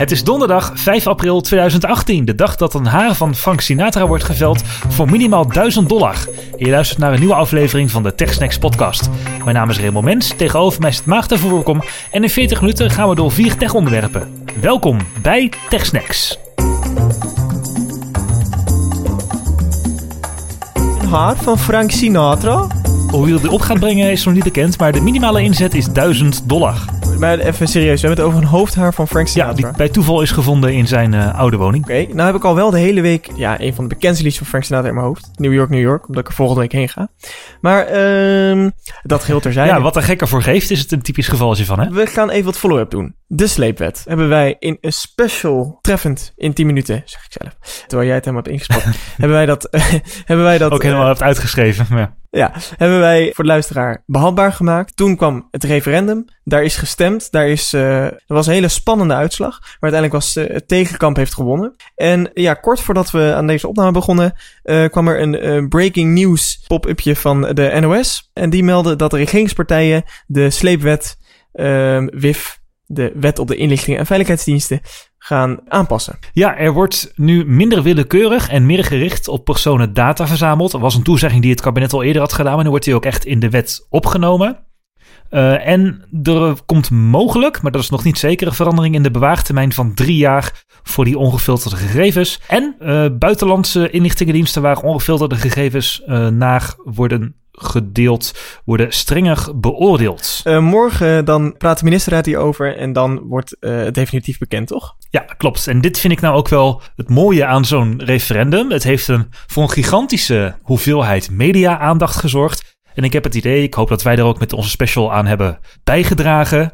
Het is donderdag 5 april 2018, de dag dat een haar van Frank Sinatra wordt geveld voor minimaal 1000 dollar. Je luistert naar een nieuwe aflevering van de TechSnacks podcast. Mijn naam is Raymond Mens, tegenover mij zit Maagd Voorkom en in 40 minuten gaan we door vier tech-onderwerpen. Welkom bij TechSnacks. Een haar van Frank Sinatra? Hoe je die op gaat brengen is nog niet bekend, maar de minimale inzet is 1000 dollar. Maar even serieus, we hebben het over een hoofdhaar van Frank Sinatra. Ja, die bij toeval is gevonden in zijn uh, oude woning. Oké, nou heb ik al wel de hele week ja, een van de bekendste liedjes van Frank Sinatra in mijn hoofd. New York, New York, omdat ik er volgende week heen ga. Maar um, dat geldt terzijde. Ja, wat er gekker voor geeft, is het een typisch gevalletje van, hè? We gaan even wat follow-up doen. De sleepwet hebben wij in een special treffend in 10 minuten, zeg ik zelf. Terwijl jij het helemaal hebt ingesproken. hebben wij dat... hebben wij dat Ook helemaal uh, hebt uitgeschreven, ja. Ja, hebben wij voor de luisteraar behapbaar gemaakt. Toen kwam het referendum. Daar is gestemd. Daar is, er was een hele spannende uitslag. Maar uiteindelijk was uh, het tegenkamp heeft gewonnen. En ja, kort voordat we aan deze opname begonnen, kwam er een breaking news pop-upje van de NOS. En die meldde dat de regeringspartijen de sleepwet uh, WIF, de wet op de inlichting en veiligheidsdiensten, gaan aanpassen. Ja, er wordt nu minder willekeurig en meer gericht op personen data verzameld. Dat was een toezegging die het kabinet al eerder had gedaan, maar nu wordt die ook echt in de wet opgenomen. Uh, en er komt mogelijk, maar dat is nog niet zeker, een verandering in de bewaartermijn van drie jaar voor die ongefilterde gegevens. En uh, buitenlandse inlichtingendiensten waar ongefilterde gegevens uh, naar worden gedeeld, worden strenger beoordeeld. Uh, morgen dan praat de ministerraad hierover en dan wordt uh, het definitief bekend, toch? Ja, klopt. En dit vind ik nou ook wel het mooie aan zo'n referendum. Het heeft een, voor een gigantische hoeveelheid media-aandacht gezorgd. En ik heb het idee, ik hoop dat wij er ook met onze special aan hebben bijgedragen,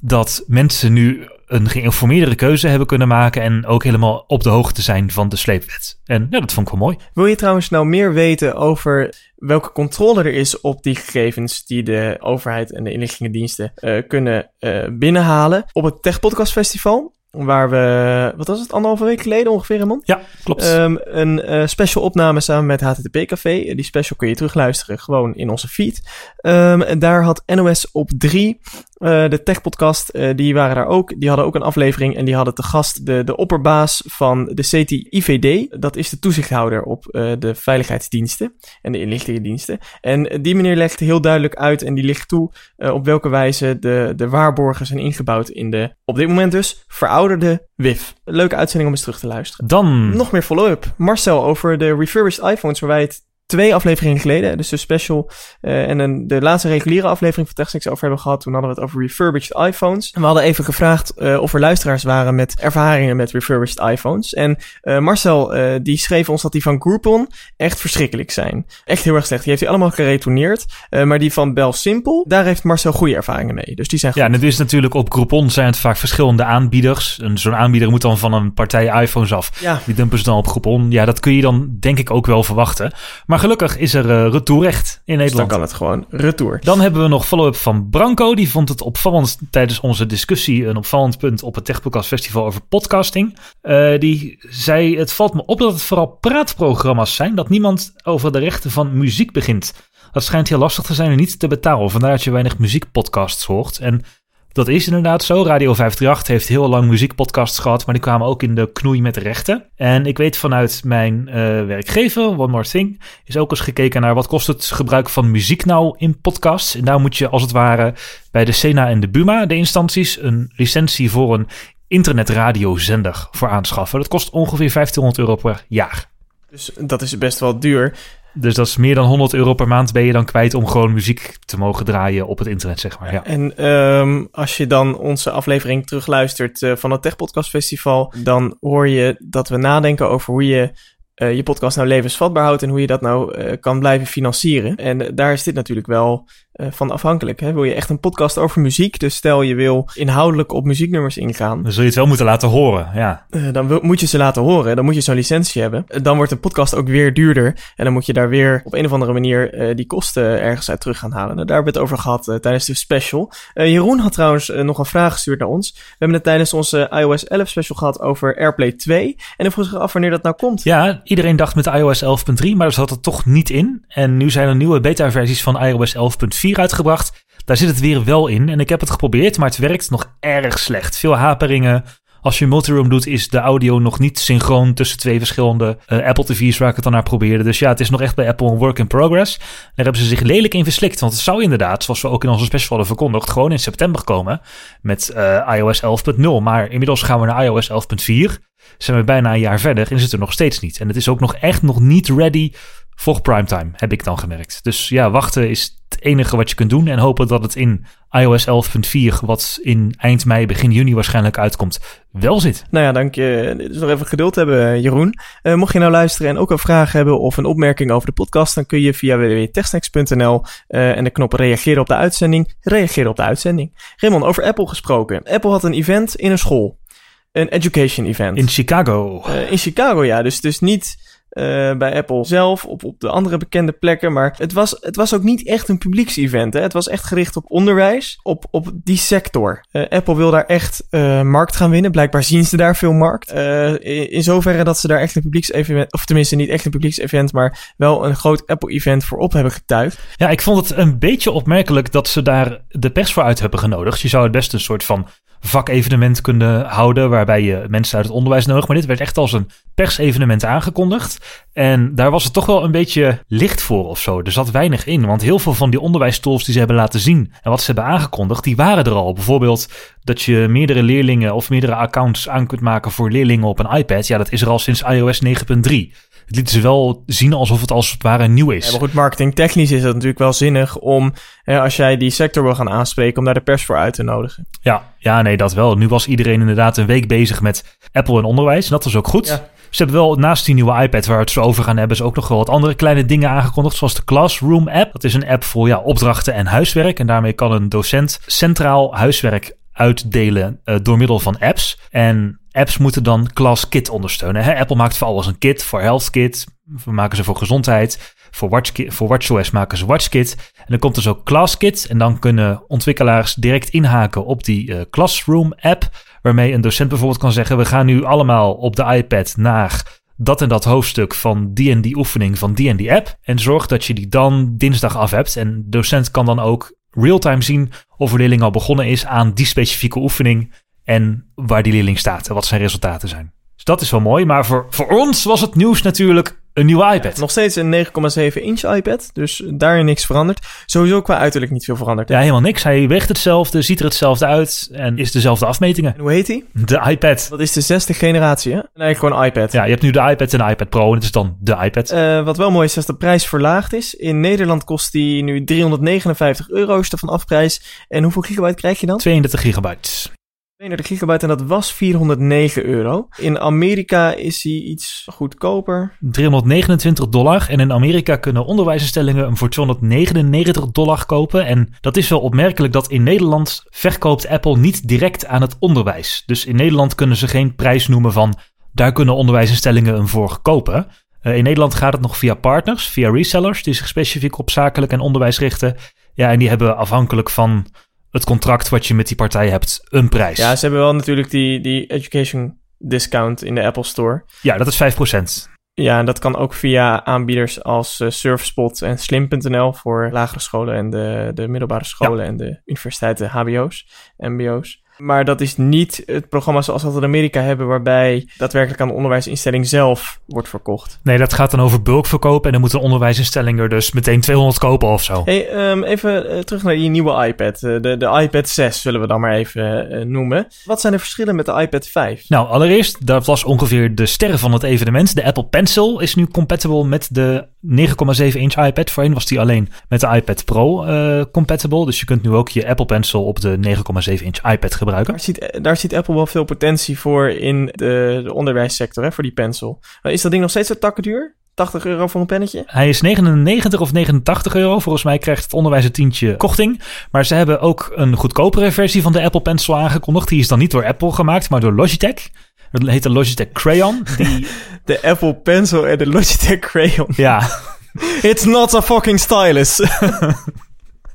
dat mensen nu een geïnformeerdere keuze hebben kunnen maken en ook helemaal op de hoogte zijn van de sleepwet. En ja, dat vond ik wel mooi. Wil je trouwens nou meer weten over welke controle er is op die gegevens die de overheid en de inlichtingendiensten uh, kunnen uh, binnenhalen? Op het Tech Podcast Festival Waar we, wat was het, anderhalve week geleden ongeveer, Ramon? Ja, klopt. Um, een uh, special opname samen met HTTP Café. Die special kun je terugluisteren gewoon in onze feed. Um, en daar had NOS op 3, uh, de Tech Podcast, uh, die waren daar ook. Die hadden ook een aflevering en die hadden te gast de, de opperbaas van de CTIVD. Dat is de toezichthouder op de veiligheidsdiensten en de inlichtingendiensten. En die meneer legt heel duidelijk uit en die ligt toe op welke wijze de, de waarborgen zijn ingebouwd in de, op dit moment dus, verouderde WIF. Leuke uitzending om eens terug te luisteren. Dan nog meer follow-up. Marcel over de refurbished iPhones, waar wij het twee afleveringen geleden, dus de special uh, en een, de laatste reguliere aflevering van TechSnacks over hebben gehad. Toen hadden we het over refurbished iPhones. En we hadden even gevraagd uh, of er luisteraars waren met ervaringen met refurbished iPhones. En uh, Marcel, die schreef ons dat die van Groupon echt verschrikkelijk zijn. Echt heel erg slecht. Die heeft hij allemaal geretourneerd. maar die van Bell Simple, daar heeft Marcel goede ervaringen mee. Dus die zijn goed. Ja, en het is natuurlijk op Groupon zijn het vaak verschillende aanbieders. En zo'n aanbieder moet dan van een partij iPhones af. Ja. Die dumpen ze dan op Groupon. Ja, dat kun je dan denk ik ook wel verwachten. Maar maar gelukkig is er uh, retourrecht in Nederland. Dus dan kan het gewoon retour. Dan hebben we nog follow-up van Branco. Die vond het opvallend tijdens onze discussie een opvallend punt op het Techpodcast Festival over podcasting. Uh, die zei: Het valt me op dat het vooral praatprogramma's zijn, dat niemand over de rechten van muziek begint. Dat schijnt heel lastig te zijn en niet te betalen. Vandaar dat je weinig muziekpodcasts hoort. En dat is inderdaad zo. Radio 538 heeft heel lang muziekpodcasts gehad, maar die kwamen ook in de knoei met rechten. En ik weet vanuit mijn uh, werkgever, One More Thing, is ook eens gekeken naar wat kost het gebruik van muziek nou in podcasts. En daar moet je als het ware bij de Sena en de Buma, de instanties, een licentie voor een internetradiozender voor aanschaffen. Dat kost ongeveer 1500 euro per jaar. Dus dat is best wel duur. Dus dat is meer dan 100 euro per maand ben je dan kwijt om gewoon muziek te mogen draaien op het internet, zeg maar. Ja. En um, als je dan onze aflevering terugluistert uh, van het Tech Podcast Festival, dan hoor je dat we nadenken over hoe je uh, je podcast nou levensvatbaar houdt en hoe je dat nou uh, kan blijven financieren. En daar is dit natuurlijk wel uh, van afhankelijk. Hè? Wil je echt een podcast over muziek, dus stel je wil inhoudelijk op muzieknummers ingaan. Dan zul je het wel moeten laten horen, ja. Uh, dan wil, moet je ze laten horen, dan moet je zo'n licentie hebben. Dan wordt een podcast ook weer duurder en dan moet je daar weer op een of andere manier die kosten ergens uit terug gaan halen. Nou, daar hebben we het over gehad tijdens de special. Jeroen had trouwens nog een vraag gestuurd naar ons. We hebben het tijdens onze iOS 11 special gehad over AirPlay 2 en dan vroeg zich af wanneer dat nou komt. Ja, iedereen dacht met iOS 11.3, maar daar zat het toch niet in. En nu zijn er nieuwe beta-versies van iOS 11.4 uitgebracht. Daar zit het weer wel in. En ik heb het geprobeerd, maar het werkt nog erg slecht. Veel haperingen, Als je multiroom doet, is de audio nog niet synchroon tussen twee verschillende uh, Apple TV's waar ik het dan naar probeerde. Dus ja, het is nog echt bij Apple een work in progress. Daar hebben ze zich lelijk in verslikt. Want het zou inderdaad, zoals we ook in onze special hadden verkondigd, gewoon in september komen met uh, iOS 11.0. Maar inmiddels gaan we naar iOS 11.4. Zijn we bijna een jaar verder en is het er nog steeds niet. En het is ook nog echt nog niet ready voor primetime, heb ik dan gemerkt. Dus ja, wachten is het enige wat je kunt doen. En hopen dat het in iOS 11.4, wat in eind mei, begin juni waarschijnlijk uitkomt, wel zit. Nou ja, dank je. Dus nog even geduld hebben, Jeroen. Uh, mocht je nou luisteren en ook een vraag hebben of een opmerking over de podcast, dan kun je via www.techsnacks.nl uh, en de knop reageren op de uitzending, reageren op de uitzending. Raymond, over Apple gesproken. Apple had een event in een school. Een education event. In Chicago. Uh, in Chicago, ja. Dus, dus niet uh, bij Apple zelf, op, op de andere bekende plekken. Maar het was, het was ook niet echt een publieksevent. Hè? Het was echt gericht op onderwijs, op, op die sector. Uh, Apple wil daar echt uh, markt gaan winnen. Blijkbaar zien ze daar veel markt. In, in, zoverre dat ze daar echt een publieksevent, of tenminste niet echt een publieksevent, maar wel een groot Apple-event voor op hebben getuigd. Ja, ik vond het een beetje opmerkelijk dat ze daar de pers voor uit hebben genodigd. Je zou het best een soort van vakevenement kunnen houden. Waarbij je mensen uit het onderwijs nodig. Maar dit werd echt als een persevenement aangekondigd. En daar was het toch wel een beetje licht voor of zo. Er zat weinig in. Want heel veel van die onderwijstools die ze hebben laten zien. En wat ze hebben aangekondigd, die waren er al. Bijvoorbeeld dat je meerdere leerlingen of meerdere accounts aan kunt maken voor leerlingen op een iPad. Ja, dat is er al sinds iOS 9.3 het lieten ze wel zien alsof het als het ware nieuw is. Ja, maar goed, marketingtechnisch is het natuurlijk wel zinnig om, hè, als jij die sector wil gaan aanspreken, om daar de pers voor uit te nodigen. Ja, ja, nee, dat wel. Nu was iedereen inderdaad een week bezig met Apple en onderwijs. En dat was ook goed. Ze hebben wel naast die nieuwe iPad waar we het zo over gaan hebben, ze ook nog wel wat andere kleine dingen aangekondigd. Zoals de Classroom app. Dat is een app voor ja, opdrachten en huiswerk. En daarmee kan een docent centraal huiswerk uitdelen uh, door middel van apps. En apps moeten dan Class Kit ondersteunen. Hè? Apple maakt voor alles een kit, voor Health Kit, we maken ze voor gezondheid. Voor, Watch, voor WatchOS maken ze WatchKit. En dan komt dus ook ClassKit. En dan kunnen ontwikkelaars direct inhaken op die uh, Classroom app. Waarmee een docent bijvoorbeeld kan zeggen: We gaan nu allemaal op de iPad naar dat en dat hoofdstuk van die en die oefening van die en die app. En zorg dat je die dan dinsdag af hebt. En de docent kan dan ook real-time zien of een leerling al begonnen is aan die specifieke oefening en waar die leerling staat en wat zijn resultaten zijn. Dus dat is wel mooi, maar voor, voor ons was het nieuws natuurlijk een nieuwe iPad. nog steeds een 9,7 inch iPad, dus daarin niks veranderd. Sowieso qua uiterlijk niet veel veranderd. Ja, helemaal niks. Hij weegt hetzelfde, ziet er hetzelfde uit en is dezelfde afmetingen. En hoe heet hij? De iPad. Dat is de zesde generatie, hè? Nee, gewoon iPad. Ja, je hebt nu de iPad en de iPad Pro en het is dan de iPad. Uh, wat wel mooi is, dat de prijs verlaagd is. In Nederland kost die nu 359 euro, is de van afprijs. En hoeveel gigabyte krijg je dan? 32 gigabyte. 32 gigabyte en dat was 409 euro. In Amerika is hij iets goedkoper. 329 dollar. En in Amerika kunnen onderwijsinstellingen hem voor 299 dollar kopen. En dat is wel opmerkelijk dat in Nederland verkoopt Apple niet direct aan het onderwijs. Dus in Nederland kunnen ze geen prijs noemen van daar kunnen onderwijsinstellingen hem voor kopen. Uh, in Nederland gaat het nog via partners, via resellers die zich specifiek op zakelijk en onderwijs richten. Ja, en die hebben afhankelijk van het contract wat je met die partij hebt een prijs. Ja, ze hebben wel natuurlijk die, die education discount in de Apple Store. Ja, dat is 5%. Ja, en dat kan ook via aanbieders als uh, Surfspot en Slim.nl voor lagere scholen en de, de middelbare scholen en de universiteiten, HBO's, MBO's. Maar dat is niet het programma zoals we dat in Amerika hebben, waarbij daadwerkelijk aan de onderwijsinstelling zelf wordt verkocht. Nee, dat gaat dan over bulkverkoop en dan moet een onderwijsinstelling er dus meteen 200 kopen of zo. Hey, um, even uh, terug naar die nieuwe iPad. Uh, de, de iPad 6 zullen we dan maar even uh, noemen. Wat zijn de verschillen met de iPad 5? Nou, allereerst, dat was ongeveer de sterren van het evenement. De Apple Pencil is nu compatible met de 9,7 inch iPad. Voorheen was die alleen met de iPad Pro compatible. Dus je kunt nu ook je Apple Pencil op de 9,7 inch iPad gebruiken gebruiken. Daar ziet, daar ziet Apple wel veel potentie voor in de, de onderwijssector, hè, voor die pencil. Maar is dat ding nog steeds zo takken duur? 80 euro voor een pennetje? Hij is 99 of 89 euro. Volgens mij krijgt het onderwijs een tientje korting. Maar ze hebben ook een goedkopere versie van de Apple Pencil aangekondigd. Die is dan niet door Apple gemaakt, maar door Logitech. Het heet de Logitech Crayon. Die... de Apple Pencil en de Logitech Crayon. Ja. It's not a fucking stylus.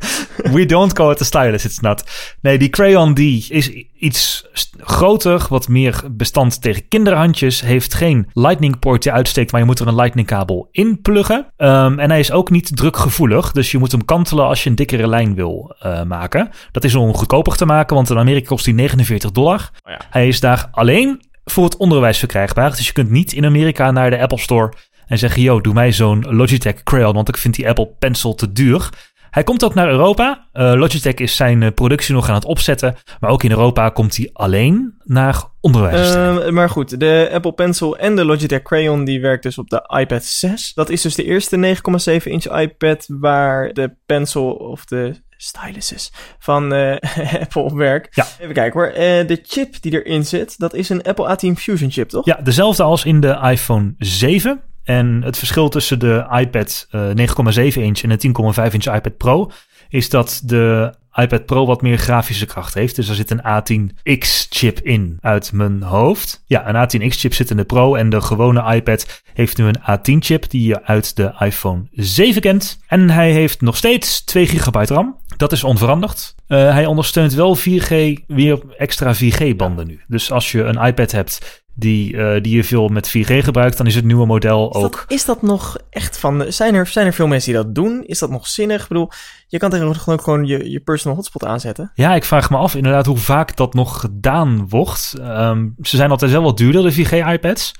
We don't call it a stylus, it's not. Nee, die Crayon die is iets groter, wat meer bestand tegen kinderhandjes. Heeft geen lightning port die uitsteekt, maar je moet er een lightning kabel in pluggen. Um, en hij is ook niet drukgevoelig, dus je moet hem kantelen als je een dikkere lijn wil uh, maken. Dat is om goedkoper te maken, want in Amerika kost hij 49 dollar. Oh ja. Hij is daar alleen voor het onderwijs verkrijgbaar. Dus je kunt niet in Amerika naar de Apple Store en zeggen: Yo, doe mij zo'n Logitech Crayon, want ik vind die Apple Pencil te duur. Hij komt ook naar Europa. Uh, Logitech is zijn uh, productie nog aan het opzetten. Maar ook in Europa komt hij alleen naar onderwijs. Uh, maar goed, de Apple Pencil en de Logitech Crayon die werkt dus op de iPad 6. Dat is dus de eerste 9,7 inch iPad waar de Pencil of de styluses van uh, Apple op werkt. Ja. Even kijken hoor. Uh, de chip die erin zit, dat is een Apple A10 Fusion chip, toch? Ja, dezelfde als in de iPhone 7. En het verschil tussen de iPad uh, 9,7 inch en de 10,5 inch iPad Pro is dat de iPad Pro wat meer grafische kracht heeft. Dus er zit een A10X chip in uit mijn hoofd. Ja, een A10X chip zit in de Pro en de gewone iPad heeft nu een A10 chip die je uit de iPhone 7 kent. En hij heeft nog steeds 2 gigabyte RAM. Dat is onveranderd. Uh, hij ondersteunt wel 4G, weer extra 4G banden nu. Dus als je een iPad hebt die, uh, die je veel met 4G gebruikt, dan is het nieuwe model is ook. Dat, is dat nog echt van. Zijn er, zijn er veel mensen die dat doen? Is dat nog zinnig? Ik bedoel, je kan tegenwoordig gewoon, gewoon je, je personal hotspot aanzetten. Ja, ik vraag me af inderdaad hoe vaak dat nog gedaan wordt. Um, ze zijn altijd wel wat duurder, de 4G-iPads.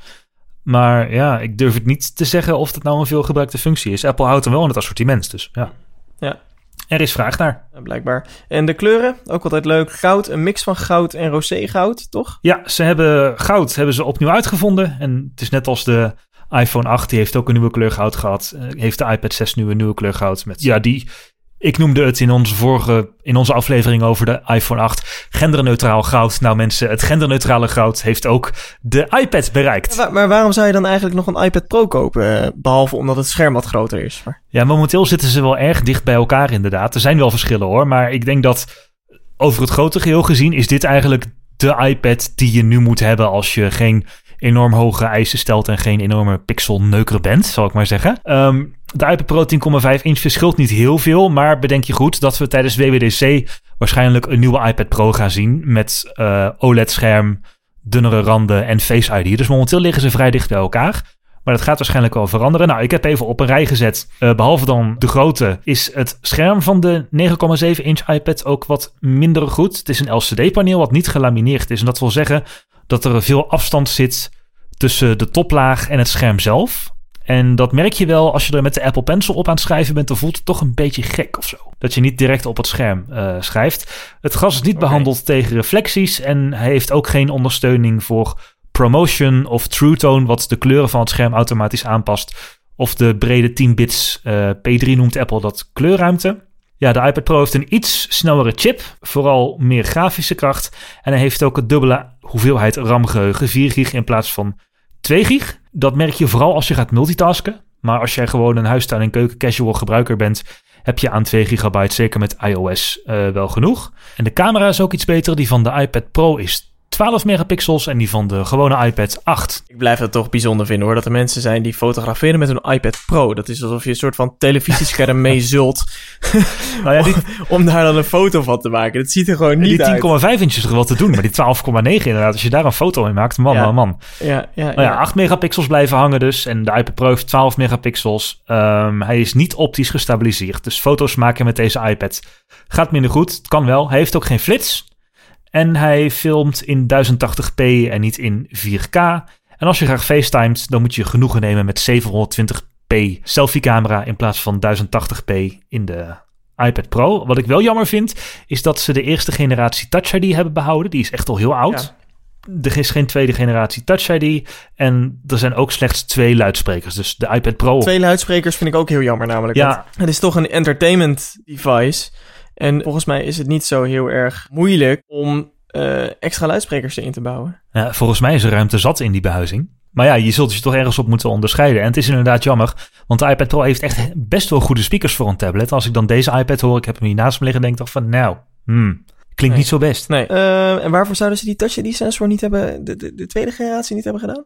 Maar ja, ik durf het niet te zeggen of dat nou een veel gebruikte functie is. Apple houdt hem wel in het assortiment, dus ja. Er is vraag naar. blijkbaar. En de kleuren, ook altijd leuk. Goud, een mix van goud en rosé goud, toch? Ja, ze hebben goud hebben ze opnieuw uitgevonden. En het is net als de iPhone 8, die heeft ook een nieuwe kleur goud gehad. Uh, heeft de iPad 6 nu een nieuwe kleur goud. Met, ja, die ik noemde het in onze vorige, in onze aflevering over de iPhone 8, genderneutraal goud. Nou mensen, het genderneutrale goud heeft ook de iPad bereikt. Maar, maar waarom zou je dan eigenlijk nog een iPad Pro kopen, eh, behalve omdat het scherm wat groter is? Maar... Ja, momenteel zitten ze wel erg dicht bij elkaar inderdaad. Er zijn wel verschillen hoor, maar ik denk dat over het grote geheel gezien is dit eigenlijk de iPad die je nu moet hebben als je geen enorm hoge eisen stelt en geen enorme pixelneuker bent, zal ik maar zeggen. Um, de iPad Pro 10,5 inch verschilt niet heel veel, maar bedenk je goed dat we tijdens WWDC waarschijnlijk een nieuwe iPad Pro gaan zien met uh, OLED-scherm, dunnere randen en Face ID. Dus momenteel liggen ze vrij dicht bij elkaar. Maar dat gaat waarschijnlijk wel veranderen. Nou, ik heb even op een rij gezet. Uh, behalve dan de grootte, is het scherm van de 9,7 inch iPad ook wat minder goed. Het is een LCD-paneel wat niet gelamineerd is. En dat wil zeggen dat er veel afstand zit tussen de toplaag en het scherm zelf. En dat merk je wel als je er met de Apple Pencil op aan het schrijven bent. Dan voelt het toch een beetje gek of zo. Dat je niet direct op het scherm uh, schrijft. Het glas is niet okay. behandeld tegen reflecties. En hij heeft ook geen ondersteuning voor Promotion of True Tone. Wat de kleuren van het scherm automatisch aanpast. Of de brede 10 bits uh, P3 noemt Apple dat kleurruimte. Ja, de iPad Pro heeft een iets snellere chip, vooral meer grafische kracht. En hij heeft ook een dubbele hoeveelheid RAM-geheugen, 4 gig in plaats van 2 gig. Dat merk je vooral als je gaat multitasken. Maar als jij gewoon een huistuin- en keuken casual gebruiker bent, heb je aan 2 gigabyte zeker met iOS uh, wel genoeg. En de camera is ook iets beter. Die van de iPad Pro is 12 megapixels en die van de gewone iPad 8. Ik blijf het toch bijzonder vinden hoor, dat er mensen zijn die fotograferen met een iPad Pro. Dat is alsof je een soort van televisiescherm mee zult nou ja, die... om daar dan een foto van te maken. Dat ziet er gewoon niet die uit. Die 10,5 inch is er wel te doen, maar die 12,9 inderdaad, als je daar een foto in maakt, man, ja. man, man. Ja, ja, nou ja, 8 megapixels blijven hangen dus en de iPad Pro heeft 12 megapixels. Um, hij is niet optisch gestabiliseerd, dus foto's maken met deze iPad gaat minder goed. Het kan wel, hij heeft ook geen flits. En hij filmt in 1080p en niet in 4K. En als je graag facetimet, dan moet je genoegen nemen met 720p selfie-camera in plaats van 1080p in de iPad Pro. Wat ik wel jammer vind, is dat ze de eerste generatie Touch ID hebben behouden. Die is echt al heel oud. Ja. Er is geen tweede generatie Touch ID. En er zijn ook slechts twee luidsprekers. Dus de iPad Pro. Twee luidsprekers vind ik ook heel jammer namelijk. Ja. Het is toch een entertainment device. En volgens mij is het niet zo heel erg moeilijk om uh, extra luidsprekers erin te bouwen. Ja, volgens mij is er ruimte zat in die behuizing. Maar ja, je zult je toch ergens op moeten onderscheiden. En het is inderdaad jammer, want de iPad Pro heeft echt best wel goede speakers voor een tablet. Als ik dan deze iPad hoor, ik heb hem hier naast me liggen, denk ik toch van, nou, hmm, klinkt nee. niet zo best. Nee. Uh, en waarvoor zouden ze die Touch ID sensor niet hebben, de, de, de, tweede generatie niet hebben gedaan?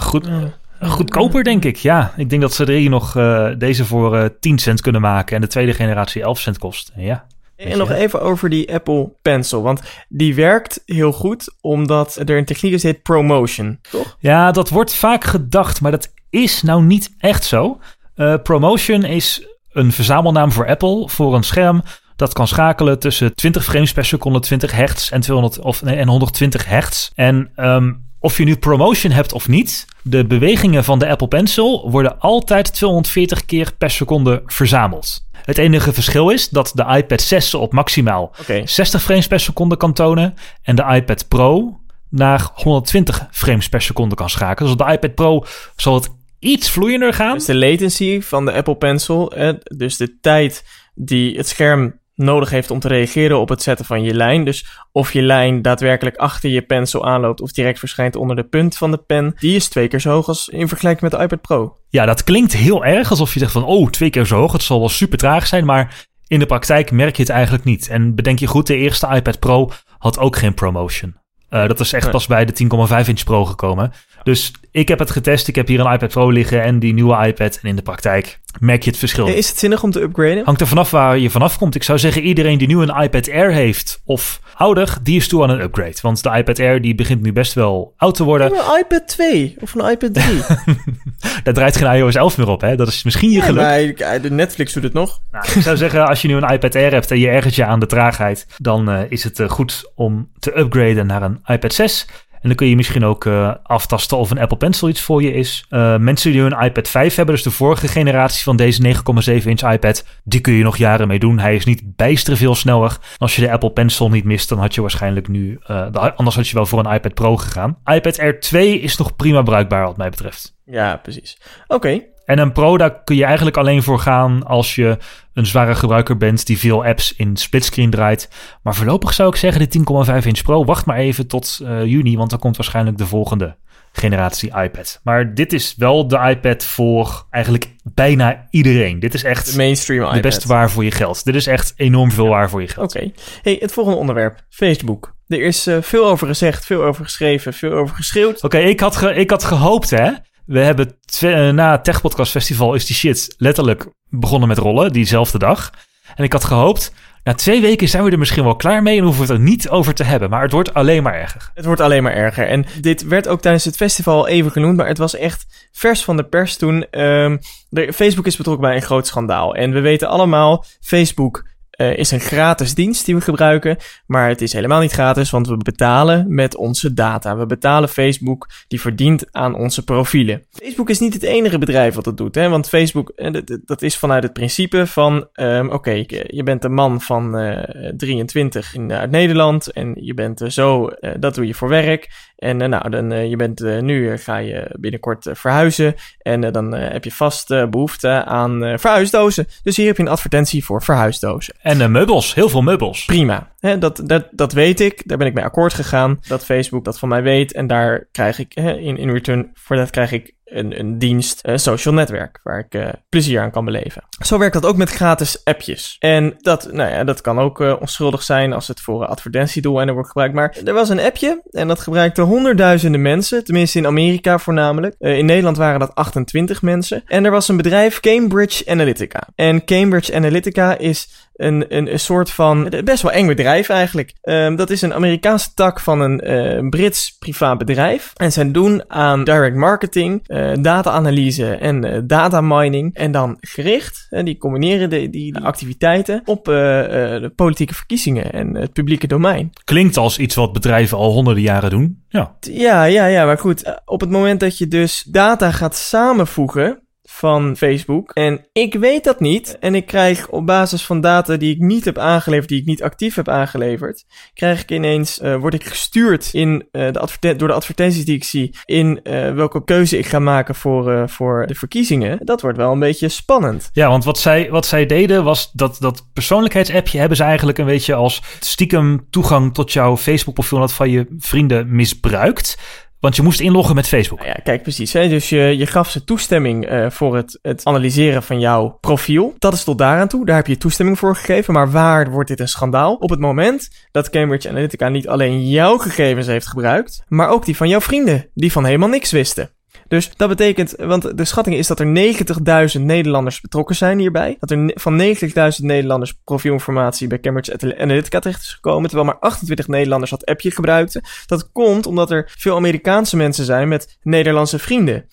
Goed. Uh, Goedkoper, denk ik. Ja, ik denk dat ze er hier nog uh, deze voor uh, 10 cent kunnen maken en de tweede generatie 11 cent kost. Ja. En nog even over die Apple Pencil, want die werkt heel goed omdat er een techniek is heet promotion, toch? Ja, dat wordt vaak gedacht, maar dat is nou niet echt zo. Uh, promotion is een verzamelnaam voor Apple voor een scherm dat kan schakelen tussen 20 frames per seconde, 20 hertz en, 200, of, nee, en 120 hertz. En um, of je nu promotion hebt of niet, de bewegingen van de Apple Pencil worden altijd 240 keer per seconde verzameld. Het enige verschil is dat de iPad 6 op maximaal okay. 60 frames per seconde kan tonen en de iPad Pro naar 120 frames per seconde kan schakelen. Dus op de iPad Pro zal het iets vloeiender gaan. Dus de latency van de Apple Pencil, dus de tijd die het scherm nodig heeft om te reageren op het zetten van je lijn. Dus of je lijn daadwerkelijk achter je pencil aanloopt of direct verschijnt onder de punt van de pen, die is twee keer zo hoog als in vergelijking met de iPad Pro. Ja, dat klinkt heel erg alsof je zegt van oh, twee keer zo hoog, het zal wel super traag zijn, maar in de praktijk merk je het eigenlijk niet. En bedenk je goed, de eerste iPad Pro had ook geen promotion. Uh, dat is echt pas bij de 10,5 inch Pro gekomen. Dus ik heb het getest. Ik heb hier een iPad Pro liggen en die nieuwe iPad. En in de praktijk merk je het verschil. Is het zinnig om te upgraden? Hangt er vanaf waar je vanaf komt. Ik zou zeggen, iedereen die nu een iPad Air heeft of ouder, die is toe aan een upgrade. Want de iPad Air die begint nu best wel oud te worden. een iPad 2 of een iPad 3. Daar draait geen iOS 11 meer op, hè? Dat is misschien je geluk. Nee, de Netflix doet het nog. Nou, ik zou zeggen, als je nu een iPad Air hebt en je ergert je aan de traagheid, dan uh, is het uh, goed om te upgraden naar een iPad 6. En dan kun je misschien ook uh, aftasten of een Apple Pencil iets voor je is. Uh, mensen die een iPad 5 hebben, dus de vorige generatie van deze 9,7 inch iPad, die kun je nog jaren mee doen. Hij is niet bijster veel sneller. Als je de Apple Pencil niet mist, dan had je waarschijnlijk nu, uh, anders had je wel voor een iPad Pro gegaan. iPad Air 2 is nog prima bruikbaar wat mij betreft. Ja, precies. Oké. En een Pro, daar kun je eigenlijk alleen voor gaan als je een zware gebruiker bent die veel apps in splitscreen draait. Maar voorlopig zou ik zeggen de 10,5 inch Pro, wacht maar even tot uh, juni, want dan komt waarschijnlijk de volgende generatie iPad. Maar dit is wel de iPad voor eigenlijk bijna iedereen. Dit is echt de mainstream iPad. De beste waar voor je geld. Dit is echt enorm veel waar voor je geld. Oké. Hey, het volgende onderwerp. Facebook. Er is uh, veel over gezegd, veel over geschreven, veel over geschreeuwd. Oké, ik, had ik had gehoopt hè we hebben twee, na het Tech Podcast Festival is die shit letterlijk begonnen met rollen, diezelfde dag. En ik had gehoopt, na twee weken zijn we er misschien wel klaar mee en hoeven we het er niet over te hebben. Maar het wordt alleen maar erger. Het wordt alleen maar erger. En dit werd ook tijdens het festival even genoemd, maar het was echt vers van de pers toen. De, Facebook is betrokken bij een groot schandaal. En we weten allemaal, Facebook uh, is een gratis dienst die we gebruiken. Maar het is helemaal niet gratis, want we betalen met onze data. We betalen Facebook, die verdient aan onze profielen. Facebook is niet het enige bedrijf wat dat doet, hè? want Facebook, uh, dat is vanuit het principe van: um, oké, okay, je bent een man van uh, 23 in, uit Nederland en je bent zo, dat doe je voor werk. En nou, dan, je bent, nu ga je binnenkort verhuizen en dan heb je vast behoefte aan verhuisdozen. Dus hier heb je een advertentie voor verhuisdozen. En meubels, heel veel meubels. Prima. dat, dat, dat weet ik. Daar ben ik mee akkoord gegaan. Dat Facebook dat van mij weet. En daar krijg ik in, in return voor dat krijg ik een, een dienst, een social netwerk, waar ik uh, plezier aan kan beleven. Zo werkt dat ook met gratis appjes. En dat, nou ja, dat kan ook uh, onschuldig zijn als het voor advertentiedoeleinden wordt gebruikt. Maar er was een appje en dat gebruikten honderdduizenden mensen, tenminste in Amerika voornamelijk. Uh, in Nederland waren dat 28 mensen. En er was een bedrijf, Cambridge Analytica. En Cambridge Analytica is een, een, een soort van best wel eng bedrijf eigenlijk. Um, dat is een Amerikaanse tak van een uh, Brits privaat bedrijf. En zij doen aan direct marketing, uh, data-analyse en uh, data mining. En dan gericht, en die combineren de, die, die activiteiten op de politieke verkiezingen en het publieke domein. Klinkt als iets wat bedrijven al honderden jaren doen. Ja, ja, ja, ja maar goed. Op het moment dat je dus data gaat samenvoegen van Facebook. En ik weet dat niet. En ik krijg op basis van data die ik niet heb aangeleverd, die ik niet actief heb aangeleverd, krijg ik ineens, uh, word ik gestuurd in, uh, de door de advertenties die ik zie, in uh, welke keuze ik ga maken voor, voor de verkiezingen. Dat wordt wel een beetje spannend. Ja, want wat zij, wat zij deden was dat, dat persoonlijkheidsappje hebben ze eigenlijk een beetje als stiekem toegang tot jouw Facebook profiel dat van je vrienden misbruikt. Want je moest inloggen met Facebook. Nou ja, kijk, precies. Dus je, je gaf ze toestemming uh, voor het, het analyseren van jouw profiel. Dat is tot daaraan toe. Daar heb je toestemming voor gegeven. Maar waar wordt dit een schandaal? Op het moment dat Cambridge Analytica niet alleen jouw gegevens heeft gebruikt, maar ook die van jouw vrienden, die van helemaal niks wisten. Dus dat betekent, want de schatting is dat er 90.000 Nederlanders betrokken zijn hierbij. Dat er van 90.000 Nederlanders profielinformatie bij Cambridge Analytica terecht is gekomen, terwijl maar 28 Nederlanders dat appje gebruikten. Dat komt omdat er veel Amerikaanse mensen zijn met Nederlandse vrienden.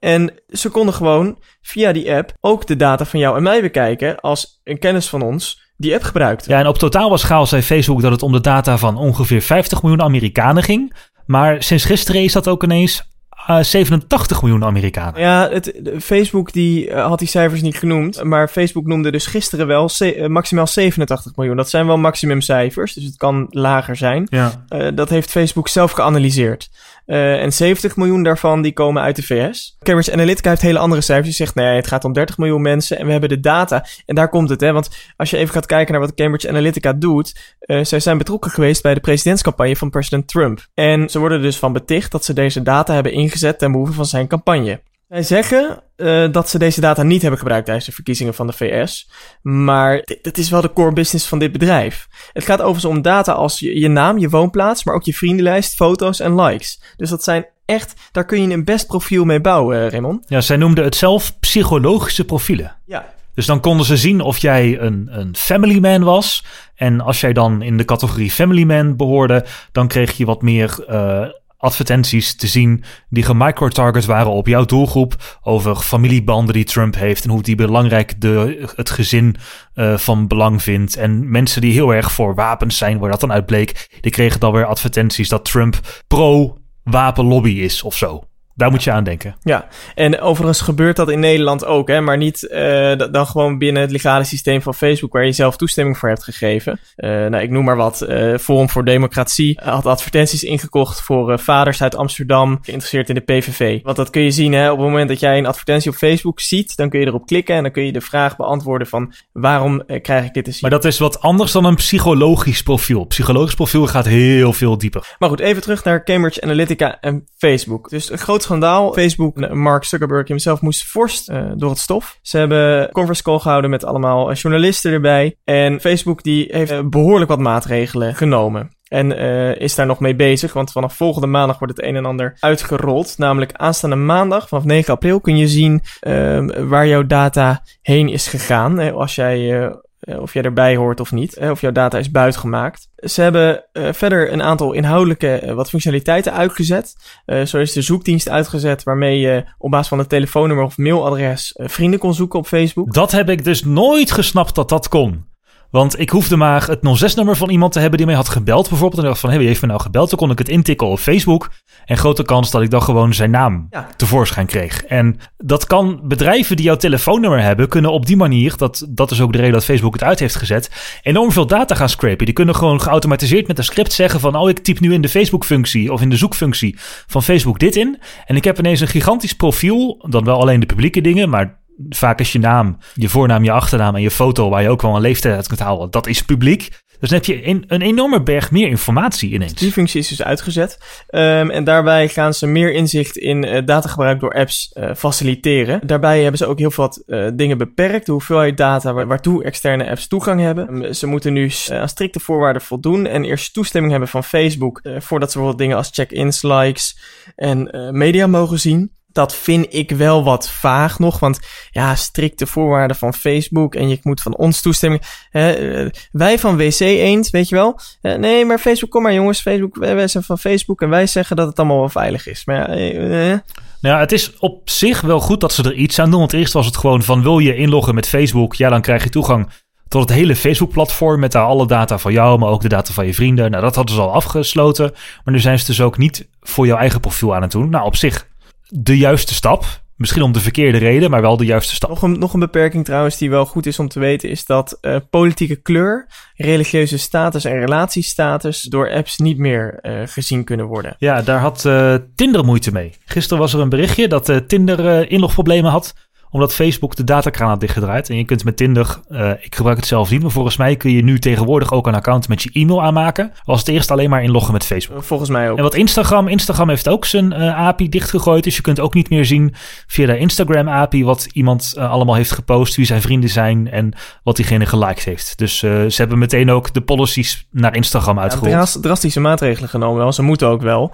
En ze konden gewoon via die app ook de data van jou en mij bekijken als een kennis van ons die app gebruikt. Ja, en op totaal was schaal zei Facebook dat het om de data van ongeveer 50 miljoen Amerikanen ging. Maar sinds gisteren is dat ook ineens 87 eh, miljoen Amerikanen. Ja, het, Facebook die, uh, had die cijfers niet genoemd. Maar Facebook noemde dus gisteren wel uh, maximaal 87 miljoen. Dat zijn wel maximumcijfers, dus het kan lager zijn. Ja. dat heeft Facebook zelf geanalyseerd. Uh, en 70 miljoen daarvan die komen uit de VS. Cambridge Analytica heeft hele andere cijfers. Die zegt nee, het gaat om 30 miljoen mensen en we hebben de data. En daar komt het, hè. Want als je even gaat kijken naar wat Cambridge Analytica doet. Uh, zij zijn betrokken geweest bij de presidentscampagne van president Trump. En ze worden dus van beticht dat ze deze data hebben ingezet ten behoeve van zijn campagne. Zij zeggen uh, dat ze deze data niet hebben gebruikt tijdens de verkiezingen van de VS. Maar dit, is wel de core business van dit bedrijf. Het gaat overigens om data als je, je, naam, je woonplaats, maar ook je vriendenlijst, foto's en likes. Dus dat zijn echt, daar kun je een best profiel mee bouwen, uh, Raymond. Ja, zij noemden het zelf psychologische profielen. Ja. Dus dan konden ze zien of jij een, een family man was. En als jij dan in de categorie family man behoorde, dan kreeg je wat meer uh, advertenties te zien die gemicrotarget waren op jouw doelgroep over familiebanden die Trump heeft en hoe die belangrijk de, het gezin uh, van belang vindt. En mensen die heel erg voor wapens zijn, waar dat dan uit bleek, die kregen dan weer advertenties dat Trump pro-wapenlobby is of zo. Daar moet je aan denken. Ja, en overigens gebeurt dat in Nederland ook, hè? maar niet uh, dan gewoon binnen het legale systeem van Facebook, waar je zelf toestemming voor hebt gegeven. Uh, nou, ik noem maar wat. Uh, Forum voor Democratie had advertenties ingekocht voor vaders uit Amsterdam, geïnteresseerd in de PVV. Want dat kun je zien, hè? op het moment dat jij een advertentie op Facebook ziet, dan kun je erop klikken en dan kun je de vraag beantwoorden van waarom krijg ik dit te zien. Maar dat is wat anders dan een psychologisch profiel. Psychologisch profiel gaat heel veel dieper. Maar goed, even terug naar Cambridge Analytica en Facebook. Dus een groot schandaal. Facebook, Mark Zuckerberg hemzelf moest vorst uh, door het stof. Ze hebben conference call gehouden met allemaal journalisten erbij. En Facebook die heeft uh, behoorlijk wat maatregelen genomen. En is daar nog mee bezig, want vanaf volgende maandag wordt het een en ander uitgerold. Namelijk aanstaande maandag, vanaf 9 april, kun je zien uh, waar jouw data heen is gegaan. Als jij eh, of jij erbij hoort of niet, of jouw data is buitgemaakt. Ze hebben uh, verder een aantal inhoudelijke wat functionaliteiten uitgezet. Zo is de zoekdienst uitgezet waarmee je op basis van een telefoonnummer of mailadres vrienden kon zoeken op Facebook. Dat heb ik dus nooit gesnapt dat dat kon. Want ik hoefde maar het 06-nummer van iemand te hebben die mij had gebeld. Bijvoorbeeld. En dacht van, hé, hey, wie heeft me nou gebeld? Dan kon ik het intikken op Facebook. En grote kans dat ik dan gewoon zijn naam ja. tevoorschijn kreeg. En dat kan bedrijven die jouw telefoonnummer hebben, kunnen op die manier, dat, dat is ook de reden dat Facebook het uit heeft gezet, enorm veel data gaan scrapen. Die kunnen gewoon geautomatiseerd met een script zeggen van, oh, ik typ nu in de Facebook-functie of in de zoekfunctie van Facebook dit in. En ik heb ineens een gigantisch profiel, dan wel alleen de publieke dingen, maar vaak is je naam, je voornaam, je achternaam en je foto, waar je ook wel een leeftijd uit kunt halen, dat is publiek. Dus dan heb je een, een enorme berg meer informatie ineens. Die functie is dus uitgezet. Um, en daarbij gaan ze meer inzicht in uh, datagebruik door apps uh, faciliteren. Daarbij hebben ze ook heel veel uh, dingen beperkt. De hoeveelheid data waartoe externe apps toegang hebben. Um, ze moeten nu aan strikte voorwaarden voldoen. En eerst toestemming hebben van Facebook. voordat ze bijvoorbeeld dingen als check-ins, likes en media mogen zien dat vind ik wel wat vaag nog. Want ja, strikte voorwaarden van Facebook en je moet van ons toestemming. Uh, wij van WC eens, weet je wel. Uh, nee, maar Facebook, kom maar jongens. Facebook, wij zijn van Facebook en wij zeggen dat het allemaal wel veilig is. Maar ja, uh, nou ja, het is op zich wel goed dat ze er iets aan doen. Want eerst was het gewoon van wil je inloggen met Facebook? Ja, dan krijg je toegang tot het hele Facebook-platform met daar alle data van jou, maar ook de data van je vrienden. Nou, dat hadden ze al afgesloten. Maar nu zijn ze dus ook niet voor jouw eigen profiel aan het doen. Nou, op zich de juiste stap. Misschien om de verkeerde reden, maar wel de juiste stap. Nog een, nog een beperking trouwens die wel goed is om te weten, is dat uh, politieke kleur, religieuze status en relatiestatus door apps niet meer uh, gezien kunnen worden. Ja, daar had uh, Tinder moeite mee. Gisteren was er een berichtje dat Tinder inlogproblemen had omdat Facebook de datakraan had dichtgedraaid. En je kunt met Tinder, uh, ik gebruik het zelf niet, maar volgens mij kun je nu tegenwoordig ook een account met je e-mail aanmaken. Was het eerst alleen maar inloggen met Facebook. Volgens mij ook. En wat Instagram, Instagram heeft ook zijn uh, API dichtgegooid. Dus je kunt ook niet meer zien via de Instagram API wat iemand uh, allemaal heeft gepost, wie zijn vrienden zijn en wat diegene geliked heeft. Dus ze hebben meteen ook de policies naar Instagram uitgerold. Ja, drastische maatregelen genomen wel. Ze moeten ook wel.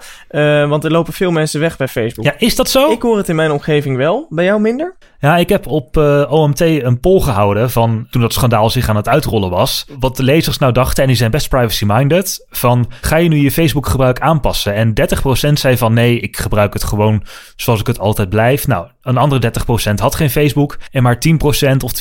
want er lopen veel mensen weg bij Facebook. Ja, is dat zo? Ik hoor het in mijn omgeving wel. Bij jou minder? Ja, ik heb op uh, OMT een poll gehouden van toen dat schandaal zich aan het uitrollen was. Wat de lezers nou dachten, en die zijn best privacy-minded, van ga je nu je Facebook-gebruik aanpassen? En 30% zei van nee, ik gebruik het gewoon zoals ik het altijd blijf. Nou, een andere 30% had geen Facebook. En maar 10% of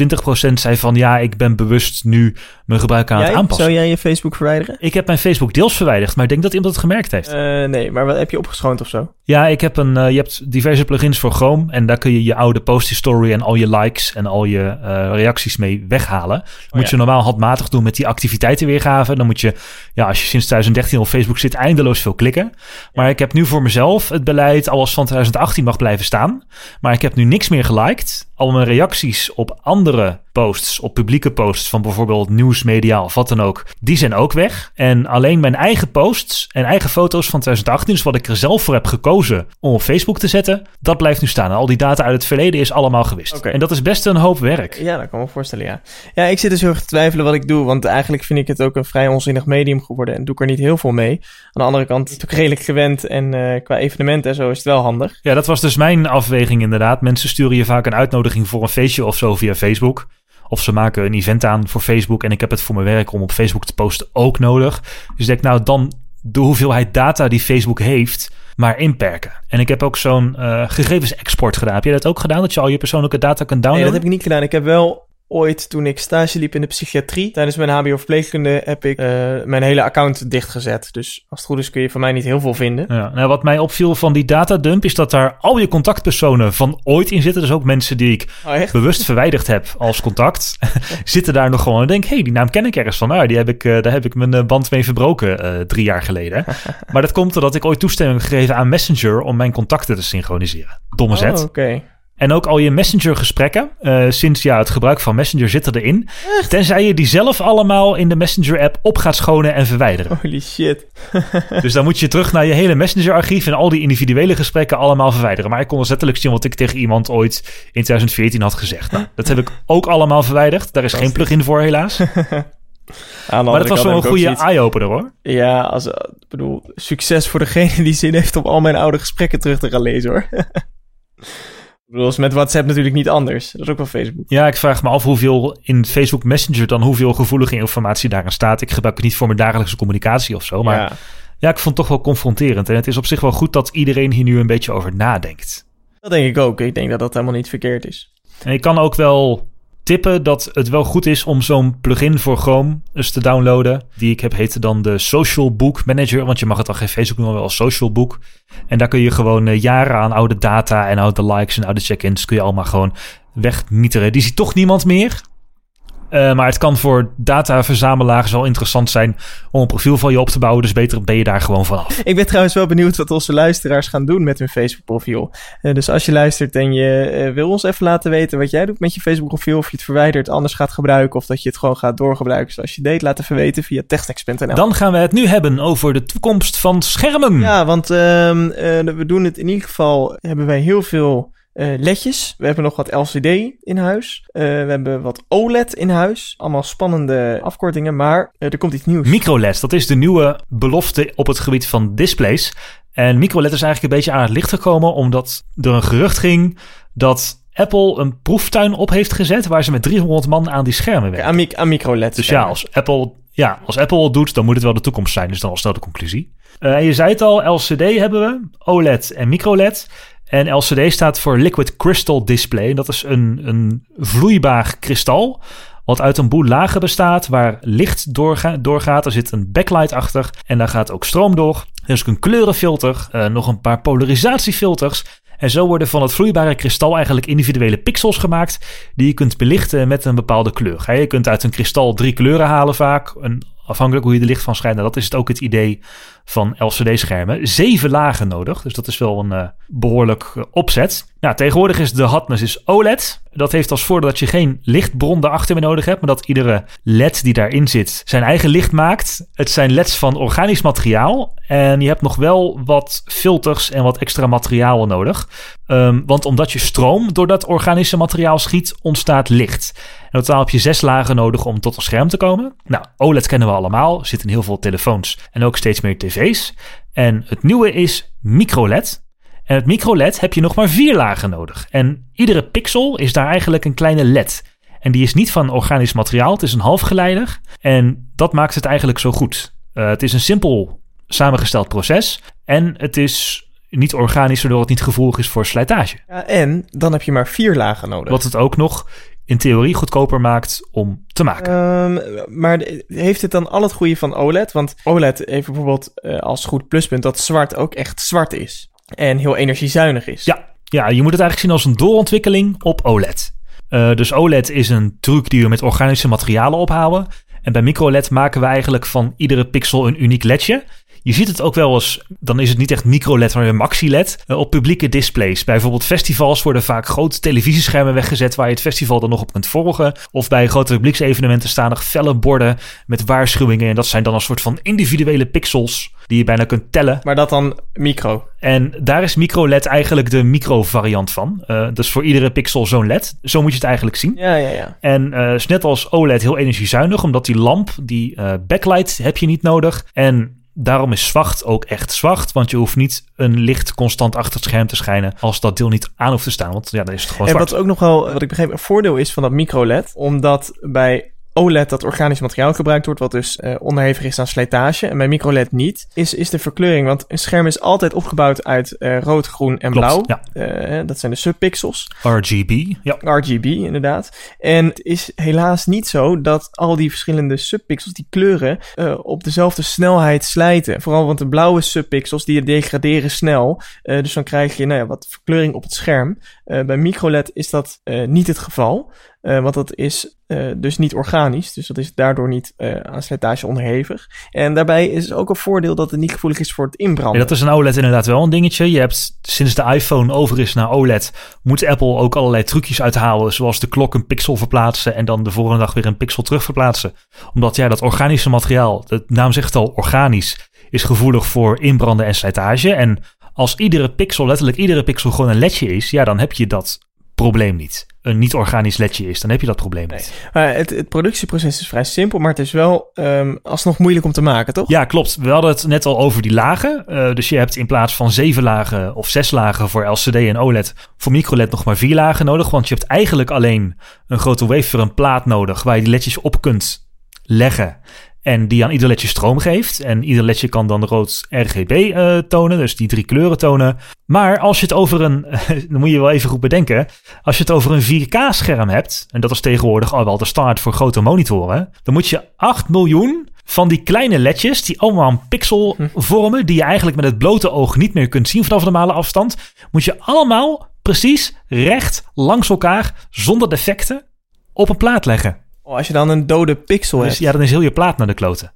20% zei van ja, ik ben bewust nu mijn gebruik aan jij, het aanpassen. Zou jij je Facebook verwijderen? Ik heb mijn Facebook deels verwijderd, maar ik denk dat iemand het gemerkt heeft. Uh, nee, maar wat heb je opgeschoond of zo? Ja, ik heb een, uh, je hebt diverse plugins voor Chrome en daar kun je je oude post history en al je likes en al je uh, reacties mee weghalen. Oh, moet ja. je normaal handmatig doen met die activiteitenweergave. Dan moet je, ja, als je sinds 2013 op Facebook zit, eindeloos veel klikken. Maar ik heb nu voor mezelf het beleid alles van 2018 mag blijven staan. Maar ik heb nu niks meer geliked. Al mijn reacties op andere posts, op publieke posts van bijvoorbeeld nieuwsmedia of wat dan ook, die zijn ook weg. En alleen mijn eigen posts en eigen foto's van 2018, dus wat ik er zelf voor heb gekozen om op Facebook te zetten, dat blijft nu staan. Al die data uit het verleden is allemaal gewist. Okay. En dat is best een hoop werk. Ja, dat kan me voorstellen, ja. Ja, ik zit dus heel erg te twijfelen wat ik doe, want eigenlijk vind ik het ook een vrij onzinnig medium geworden en doe ik er niet heel veel mee. Aan de andere kant is het ook redelijk gewend en uh, qua evenementen en zo is het wel handig. Ja, dat was dus mijn afweging inderdaad. Mensen sturen je vaak een uitnodiging voor een feestje of zo via Facebook. Of ze maken een event aan voor Facebook en ik heb het voor mijn werk om op Facebook te posten ook nodig. Dus ik denk, nou dan de hoeveelheid data die Facebook heeft, maar inperken. En ik heb ook zo'n uh, gegevens-export gedaan. Heb jij dat ook gedaan? Dat je al je persoonlijke data kunt downloaden? Nee, dat heb ik niet gedaan. Ik heb wel ooit, toen ik stage liep in de psychiatrie, tijdens mijn HBO-verpleegkunde, heb ik uh, mijn hele account dichtgezet. Dus als het goed is kun je van mij niet heel veel vinden. Ja, nou, wat mij opviel van die datadump is dat daar al je contactpersonen van ooit in zitten. Dus ook mensen die ik oh, bewust verwijderd heb als contact, zitten daar nog gewoon. En denk, hé, hey, die naam ken ik ergens van. Nou, die heb ik, uh, daar heb ik mijn band mee verbroken uh, drie jaar geleden. maar dat komt doordat ik ooit toestemming gegeven aan Messenger om mijn contacten te synchroniseren. Domme oh, zet. oké. Okay. En ook al je Messenger-gesprekken, uh, sinds ja, het gebruik van Messenger zitten erin. Echt? Tenzij je die zelf allemaal in de Messenger-app op gaat schonen en verwijderen. Holy shit. dus dan moet je terug naar je hele Messenger-archief en al die individuele gesprekken allemaal verwijderen. Maar ik kon dus letterlijk zien wat ik tegen iemand ooit in 2014 had gezegd. Nou, dat heb ik ook allemaal verwijderd. Daar is geen plugin voor, helaas. maar dat was wel een goede eye-opener hoor. Ja, als, ik bedoel, succes voor degene die zin heeft om al mijn oude gesprekken terug te gaan lezen hoor. Ik bedoel, is met WhatsApp natuurlijk niet anders. Dat is ook wel Facebook. Ja, ik vraag me af hoeveel in Facebook Messenger dan hoeveel gevoelige informatie daarin staat. Ik gebruik het niet voor mijn dagelijkse communicatie of zo. Maar ja. ja, ik vond het toch wel confronterend. En het is op zich wel goed dat iedereen hier nu een beetje over nadenkt. Dat denk ik ook. Ik denk dat dat helemaal niet verkeerd is. En ik kan ook wel tippen dat het wel goed is om zo'n plugin voor Chrome eens te downloaden. Die ik heb heette dan de Social Book Manager. Want je mag het dan geen Facebook noemen, wel als Social Book. En daar kun je gewoon uh, jaren aan oude data en oude likes en oude check-ins kun je allemaal gewoon wegmieteren. Die ziet toch niemand meer. Uh, maar het kan voor dataverzamelaars wel interessant zijn om een profiel van je op te bouwen. Dus beter ben je daar gewoon vanaf. Ik ben trouwens wel benieuwd wat onze luisteraars gaan doen met hun Facebook profiel. Uh, dus als je luistert en je uh, wil ons even laten weten wat jij doet met je Facebook profiel. Of je het verwijdert, anders gaat gebruiken. Of dat je het gewoon gaat doorgebruiken zoals je deed. Laat even weten via technex.nl. Dan gaan we het nu hebben over de toekomst van schermen. Ja, want ehm, we doen het in ieder geval. Hebben wij heel veel uh, ledjes. We hebben nog wat LCD in huis. Uh, we hebben wat OLED in huis. Allemaal spannende afkortingen, maar uh, er komt iets nieuws. MicroLED, dat is de nieuwe belofte op het gebied van displays. En MicroLED is eigenlijk een beetje aan het licht gekomen omdat er een gerucht ging dat Apple een proeftuin op heeft gezet waar ze met 300 man aan die schermen werken. Aan, aan MicroLED. Dus ja als, Apple, ja, als Apple het doet, dan moet het wel de toekomst zijn. Dus dan al snel de conclusie. je zei het al, LCD hebben we, OLED en MicroLED. En LCD staat voor Liquid Crystal Display. Dat is een, een vloeibaar kristal. Wat uit een boel lagen bestaat. Waar licht doorga doorgaat. Er zit een backlight achter. En daar gaat ook stroom door. Er is ook een kleurenfilter. Uh, nog een paar polarisatiefilters. En zo worden van het vloeibare kristal eigenlijk individuele pixels gemaakt. Die je kunt belichten met een bepaalde kleur. Je kunt uit een kristal drie kleuren halen vaak. Afhankelijk hoe je er licht van schijnt. Nou, dat is het ook het idee van LCD-schermen zeven lagen nodig. Dus dat is wel een uh, behoorlijk uh, opzet. Nou, tegenwoordig is de hotness is OLED. Dat heeft als voordeel dat je geen lichtbron daarachter meer nodig hebt, maar dat iedere LED die daarin zit zijn eigen licht maakt. Het zijn LEDs van organisch materiaal en je hebt nog wel wat filters en wat extra materiaal nodig. Um, want omdat je stroom door dat organische materiaal schiet, ontstaat licht. In totaal heb je zes lagen nodig om tot een scherm te komen. Nou, OLED kennen we allemaal, zit in heel veel telefoons en ook steeds meer tv's. En het nieuwe is microLED. En het microLED heb je nog maar vier lagen nodig. En iedere pixel is daar eigenlijk een kleine LED. En die is niet van organisch materiaal, het is een halfgeleider. En dat maakt het eigenlijk zo goed. Uh, het is een simpel samengesteld proces. En het is niet organisch, waardoor het niet gevoelig is voor slijtage. Ja, en dan heb je maar vier lagen nodig. Wat het ook nog in theorie goedkoper maakt om te maken. Um, maar heeft het dan al het goede van OLED? Want OLED heeft bijvoorbeeld uh, als goed pluspunt dat zwart ook echt zwart is. En heel energiezuinig is. Ja, ja je moet het eigenlijk zien als een doorontwikkeling op OLED. Uh, dus OLED is een truc die we met organische materialen ophalen. En bij microLED maken we eigenlijk van iedere pixel een uniek ledje. Je ziet het ook wel eens, dan is het niet echt micro-LED, maar een maxi-LED. Uh, op publieke displays. Bij bijvoorbeeld festivals worden vaak grote televisieschermen weggezet waar je het festival dan nog op kunt volgen. Of bij grote publieksevenementen staan er felle borden met waarschuwingen. En dat zijn dan een soort van individuele pixels die je bijna kunt tellen. Maar dat dan micro. En daar is micro-LED eigenlijk de micro-variant van. Uh, dus voor iedere pixel zo'n LED. Zo moet je het eigenlijk zien. Ja, ja, ja. En uh, is net als OLED heel energiezuinig, omdat die lamp, die uh, backlight heb je niet nodig. En Daarom is zwart ook echt zwart, want je hoeft niet een licht constant achter het scherm te schijnen als dat deel niet aan hoeft te staan, want ja, dan is het gewoon en zwart. wat ook nog wel, wat ik begreep, een voordeel is van dat micro-LED, omdat bij OLED dat organisch materiaal gebruikt wordt, wat dus uh, onderhevig is aan slijtage. En bij microLED niet, is, is de verkleuring. Want een scherm is altijd opgebouwd uit uh, rood, groen en Klopt, blauw. Ja. Uh, dat zijn de subpixels. RGB, ja. RGB, inderdaad. En het is helaas niet zo dat al die verschillende subpixels, die kleuren, op dezelfde snelheid slijten. Vooral want de blauwe subpixels, die degraderen snel. dus dan krijg je nou ja, wat verkleuring op het scherm. Bij microLED is dat niet het geval. Uh, want dat is dus niet organisch. Dus dat is daardoor niet aan slijtage onderhevig. En daarbij is ook een voordeel dat het niet gevoelig is voor het inbranden. Ja, dat is een OLED inderdaad wel een dingetje. Je hebt sinds de iPhone over is naar OLED... moet Apple ook allerlei trucjes uithalen. Zoals de klok een pixel verplaatsen... en dan de volgende dag weer een pixel terug verplaatsen. Omdat ja, dat organische materiaal... de naam zegt al organisch... is gevoelig voor inbranden en slijtage. En als iedere pixel, letterlijk iedere pixel... gewoon een ledje is... ja, dan heb je dat probleem niet. Een niet-organisch ledje is, dan heb je dat probleem niet. Maar het, het, productieproces is vrij simpel, maar het is wel um, alsnog moeilijk om te maken, toch? Ja, klopt. We hadden het net al over die lagen. Uh, dus je hebt in plaats van zeven lagen of zes lagen voor LCD en OLED, voor microLED nog maar vier lagen nodig. Want je hebt eigenlijk alleen een grote wafer, een plaat nodig, waar je die ledjes op kunt leggen. En die aan ieder ledje stroom geeft. En ieder ledje kan dan rood RGB uh, tonen, dus die drie kleuren tonen. Maar als je het over een, dan moet je wel even goed bedenken. Als je het over een 4K-scherm hebt, en dat is tegenwoordig al wel de start voor grote monitoren, dan moet je 8 miljoen van die kleine ledjes, die allemaal een pixel vormen, die je eigenlijk met het blote oog niet meer kunt zien vanaf de normale afstand, moet je allemaal precies recht langs elkaar, zonder defecten, op een plaat leggen. Oh, als je dan een dode pixel dus, hebt. Ja, dan is heel je plaat naar de kloten.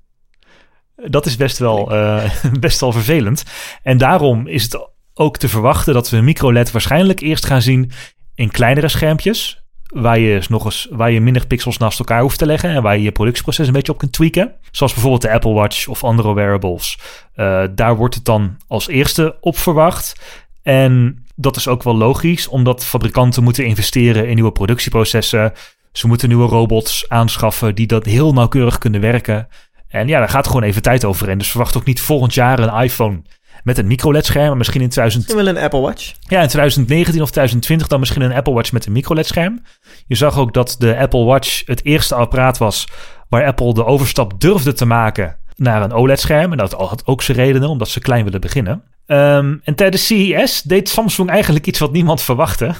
Dat is best wel, uh, best wel vervelend. En daarom is het ook te verwachten dat we microLED waarschijnlijk eerst gaan zien in kleinere schermpjes. Waar je, nog eens, waar je minder pixels naast elkaar hoeft te leggen. En waar je je productieproces een beetje op kunt tweaken. Zoals bijvoorbeeld de Apple Watch of andere wearables. Uh, daar wordt het dan als eerste op verwacht. En dat is ook wel logisch, omdat fabrikanten moeten investeren in nieuwe productieprocessen. Ze moeten nieuwe robots aanschaffen die dat heel nauwkeurig kunnen werken. En ja, daar gaat gewoon even tijd over. En dus verwacht ook niet volgend jaar een iPhone met een microLED-scherm. Misschien in 2000... Misschien wel een Apple Watch. Ja, in 2019 of 2020 dan misschien een Apple Watch met een microLED-scherm. Je zag ook dat de Apple Watch het eerste apparaat was waar Apple de overstap durfde te maken naar een OLED-scherm. En dat had ook zijn redenen, omdat ze klein willen beginnen. Um, en tijdens CES deed Samsung eigenlijk iets wat niemand verwachtte.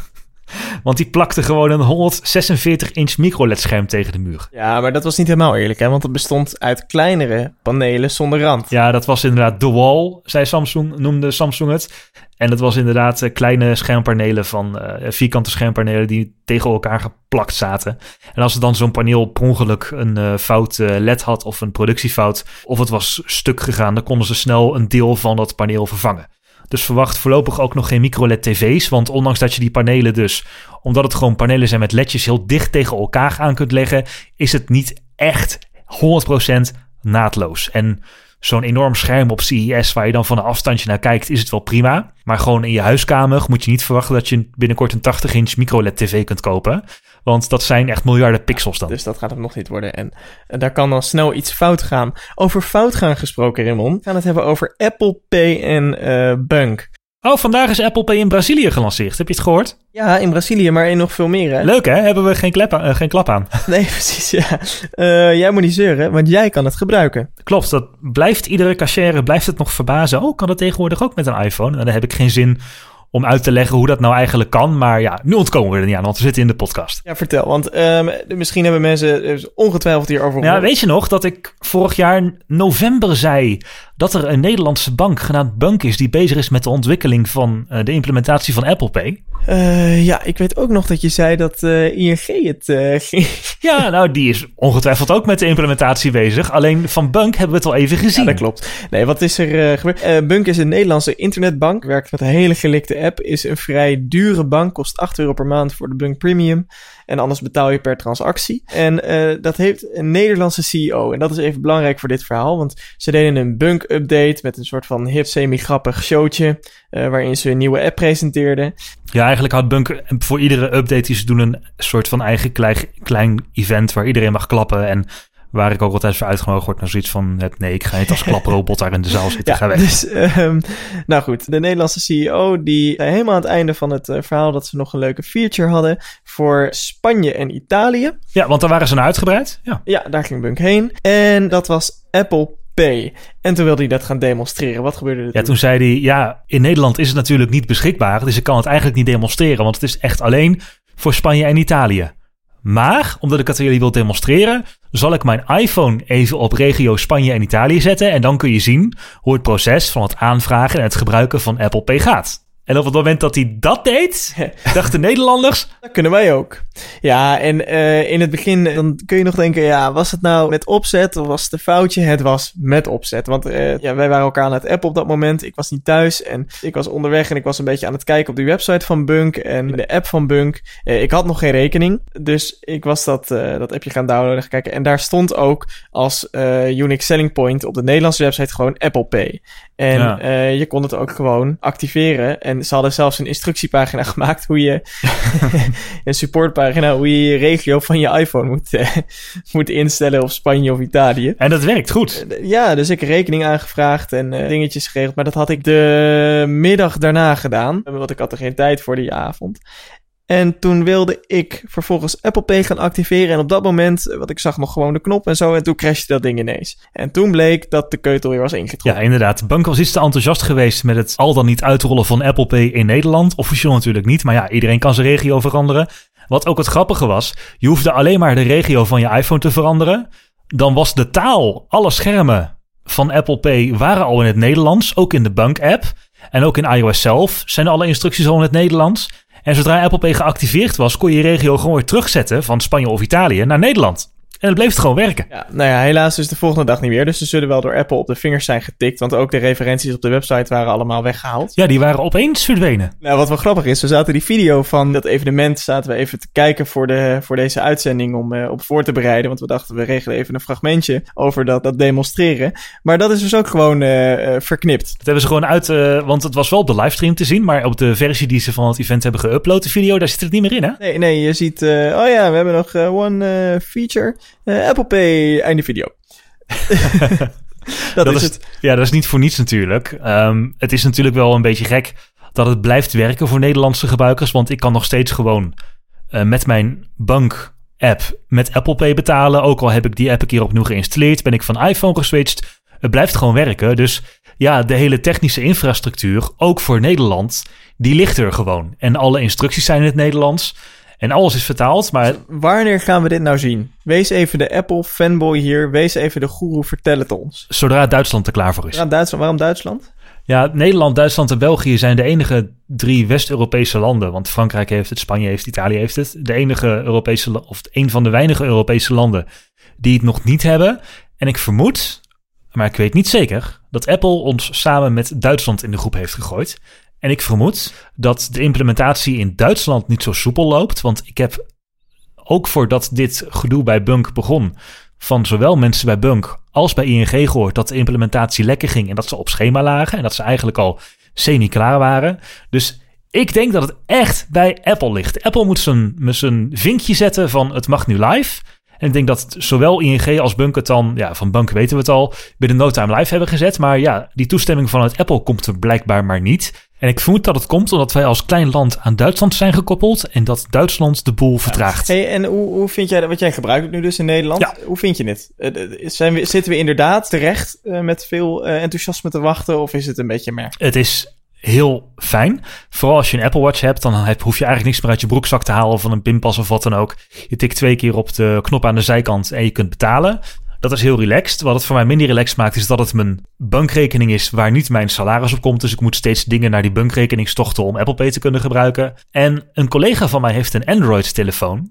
Want die plakte gewoon een 146-inch microLED-scherm tegen de muur. Ja, maar dat was niet helemaal eerlijk, hè? Want het bestond uit kleinere panelen zonder rand. Ja, dat was inderdaad de wall, zei Samsung, noemde Samsung het. En dat was inderdaad eh, kleine schermpanelen van eh, vierkante schermpanelen die tegen elkaar geplakt zaten. En als er dan zo'n paneel per ongeluk een uh, fout LED had of een productiefout, of het was stuk gegaan, dan konden ze snel een deel van dat paneel vervangen. Dus verwacht voorlopig ook nog geen microLED tv's. Want ondanks dat je die panelen dus, omdat het gewoon panelen zijn met ledjes, heel dicht tegen elkaar aan kunt leggen, is het niet echt 100% naadloos. En zo'n enorm scherm op CES waar je dan van een afstandje naar kijkt, is het wel prima. Maar gewoon in je huiskamer moet je niet verwachten dat je binnenkort een 80 inch microLED tv kunt kopen. Want dat zijn echt miljarden pixels dan. Dus dat gaat hem nog niet worden. En, en daar kan dan snel iets fout gaan. Over fout gaan gesproken, Raymond. We gaan het hebben over Apple Pay en uh, Bunk. Oh, vandaag is Apple Pay in Brazilië gelanceerd. Heb je het gehoord? Ja, in Brazilië, maar in nog veel meer. Hè? Leuk hè? Hebben we geen, klep, uh, geen klap aan? Nee, precies. Ja. Uh, jij moet niet zeuren, want jij kan het gebruiken. Klopt, dat blijft iedere cashier blijft het nog verbazen. Oh, kan dat tegenwoordig ook met een iPhone? Nou, dan heb ik geen zin om uit te leggen hoe dat nou eigenlijk kan. Maar ja, nu ontkomen we er niet aan, want we zitten in de podcast. Ja, vertel. Want um, misschien hebben mensen ongetwijfeld hierover Ja, weet je nog dat ik vorig jaar november zei dat er een Nederlandse bank genaamd Bunk is die bezig is met de ontwikkeling van uh, de implementatie van Apple Pay? Uh, ja, ik weet ook nog dat je zei dat uh, ING het ging. Ja, nou, die is ongetwijfeld ook met de implementatie bezig. Alleen van Bunk hebben we het al even gezien. Ja, dat klopt. Nee, wat is er gebeurd? Bunk is een Nederlandse internetbank, werkt met een hele gelikte app, is een vrij dure bank, kost 8 euro per maand voor de Bunk Premium. En anders betaal je per transactie. En uh, dat heeft een Nederlandse CEO. En dat is even belangrijk voor dit verhaal. Want ze deden een bunk-update met een soort van hip, semi-grappig showtje. Uh, waarin ze een nieuwe app presenteerden. Ja, eigenlijk had Bunk voor iedere update die ze doen een soort van eigen klein, klein event waar iedereen mag klappen. En Waar ik ook altijd voor uitgenodigd word naar zoiets van... nee, ik ga niet als klaprobot daar in de zaal zitten, ja, ga weg. Dus, um, nou goed, de Nederlandse CEO die zei helemaal aan het einde van het uh, verhaal... dat ze nog een leuke feature hadden voor Spanje en Italië. Ja, want daar waren ze naar uitgebreid. Ja, ja daar ging Bunk heen. En dat was Apple Pay. En toen wilde hij dat gaan demonstreren. Wat gebeurde er Ja, toen zei hij, ja, in Nederland is het natuurlijk niet beschikbaar. Dus ik kan het eigenlijk niet demonstreren, want het is echt alleen voor Spanje en Italië. Maar, omdat ik het aan jullie wil demonstreren, zal ik mijn iPhone even op regio Spanje en Italië zetten. En dan kun je zien hoe het proces van het aanvragen en het gebruiken van Apple Pay gaat. En op het moment dat hij dat deed, dachten Nederlanders... Dat kunnen wij ook. Ja, en uh, in het begin dan kun je nog denken... ja, was het nou met opzet of was het een foutje? Het was met opzet. Want uh, ja, wij waren elkaar aan het app op dat moment. Ik was niet thuis en ik was onderweg... en ik was een beetje aan het kijken op de website van Bunk... en de app van Bunk. Uh, ik had nog geen rekening. Dus ik was dat, dat appje gaan downloaden gaan kijken. En daar stond ook als unique selling point... op de Nederlandse website gewoon Apple Pay. En ja. je kon het ook gewoon activeren. En ze hadden zelfs een instructiepagina gemaakt hoe je een supportpagina hoe je je regio van je iPhone moet, uh, moet instellen of Spanje of Italië. En dat werkt goed. Uh, ja, dus ik rekening aangevraagd en dingetjes geregeld. Maar dat had ik de middag daarna gedaan. Want ik had er geen tijd voor die avond. En toen wilde ik vervolgens Apple Pay gaan activeren. En op dat moment, wat ik zag nog gewoon de knop en zo. En toen crashte dat ding ineens. En toen bleek dat de keutel weer was ingetrokken. Ja, inderdaad. De bank was iets te enthousiast geweest met het al dan niet uitrollen van Apple Pay in Nederland. Officieel natuurlijk niet, maar ja, iedereen kan zijn regio veranderen. Wat ook het grappige was, je hoefde alleen maar de regio van je iPhone te veranderen. Dan was de taal, alle schermen van Apple Pay waren al in het Nederlands. Ook in de bank-app. En ook in iOS zelf zijn alle instructies al in het Nederlands. En zodra Apple Pay geactiveerd was, kon je je regio gewoon weer terugzetten van Spanje of Italië naar Nederland. En het bleef het gewoon werken. Ja, nou ja, helaas is de volgende dag niet meer. Dus ze zullen wel door Apple op de vingers zijn getikt. Want ook de referenties op de website waren allemaal weggehaald. Ja, die waren opeens verdwenen. Nou, wat wel grappig is, we zaten die video van dat evenement... zaten we even te kijken voor, de, voor deze uitzending om uh, op voor te bereiden. Want we dachten, we regelen even een fragmentje over dat, dat demonstreren. Maar dat is dus ook gewoon uh, uh, verknipt. Dat hebben ze gewoon uit... want het was wel op de livestream te zien... maar op de versie die ze van het event hebben geüpload, de video... daar zit het niet meer in, hè? Nee, nee je ziet... oh ja, we hebben nog one feature... Uh, Apple Pay, einde video. dat, dat, is het. Ja, dat is niet voor niets natuurlijk. Um, het is natuurlijk wel een beetje gek dat het blijft werken voor Nederlandse gebruikers. Want ik kan nog steeds gewoon uh, met mijn bank-app met Apple Pay betalen. Ook al heb ik die app een keer opnieuw geïnstalleerd, ben ik van iPhone geswitcht. Het blijft gewoon werken. Dus ja, de hele technische infrastructuur, ook voor Nederland, die ligt er gewoon. En alle instructies zijn in het Nederlands. En alles is vertaald, maar... Wanneer gaan we dit nou zien? Wees even de Apple fanboy hier. Wees even de guru, vertel het ons. Zodra Duitsland er klaar voor is. Ja, Duitsland, waarom Duitsland? Ja, Nederland, Duitsland en België zijn de enige drie West-Europese landen. Want Frankrijk heeft het, Spanje heeft het, Italië heeft het. De enige Europese, of een van de weinige Europese landen die het nog niet hebben. En ik vermoed, maar ik weet niet zeker, dat Apple ons samen met Duitsland in de groep heeft gegooid. En ik vermoed dat de implementatie in Duitsland niet zo soepel loopt. Want ik heb ook voordat dit gedoe bij Bunk begon, van zowel mensen bij Bunk als bij ING gehoord dat de implementatie lekker ging en dat ze op schema lagen en dat ze eigenlijk al semi-klaar waren. Dus ik denk dat het echt bij Apple ligt. Apple moet zijn, zijn vinkje zetten van het mag nu live. En ik denk dat zowel ING als Bunk het dan, ja, van Bunk weten we het al, binnen no time live hebben gezet. Maar ja, die toestemming vanuit Apple komt er blijkbaar maar niet. En ik vermoed dat het komt omdat wij als klein land aan Duitsland zijn gekoppeld en dat Duitsland de boel vertraagt. Hey, en hoe, hoe vind jij dat? Wat jij gebruikt het nu dus in Nederland. Ja. Hoe vind je het? Eh, Zijn we, zitten we inderdaad terecht eh, met veel eh, enthousiasme te wachten of is het een beetje mer? Het is heel fijn. Vooral als je een Apple Watch hebt, dan heb, hoef je eigenlijk niks meer uit je broekzak te halen of van een pinpas of wat dan ook. Je tikt twee keer op de knop aan de zijkant en je kunt betalen. Dat is heel relaxed. Wat het voor mij minder relaxed maakt, is dat het mijn bankrekening is waar niet mijn salaris op komt. Dus ik moet steeds dingen naar die bankrekening storten om Apple Pay te kunnen gebruiken. En een collega van mij heeft een Android-telefoon.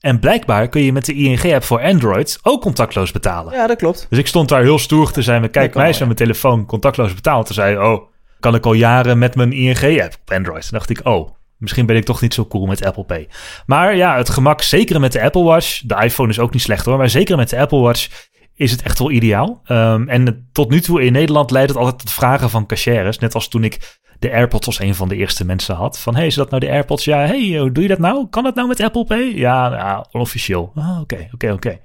En blijkbaar kun je met de ING-app voor Android ook contactloos betalen. Ja, dat klopt. Dus ik stond daar heel stoer te zijn. Met, kijk, mij is met mijn telefoon contactloos betaald. Toen zei oh, kan ik al jaren met mijn ING-app op Android. Toen dacht ik, oh, misschien ben ik toch niet zo cool met Apple Pay. Maar ja, het gemak, zeker met de Apple Watch. De iPhone is ook niet slecht hoor, maar zeker met de Apple Watch is het echt wel ideaal. Um, en tot nu toe in Nederland leidt het altijd tot vragen van cashiers. Net als toen ik de AirPods als een van de eerste mensen had. Van, hey, is dat nou de AirPods? Ja, hey, doe je dat nou? Kan dat nou met Apple Pay? Ja, nou, onofficieel. Ah, oké, oké, oké.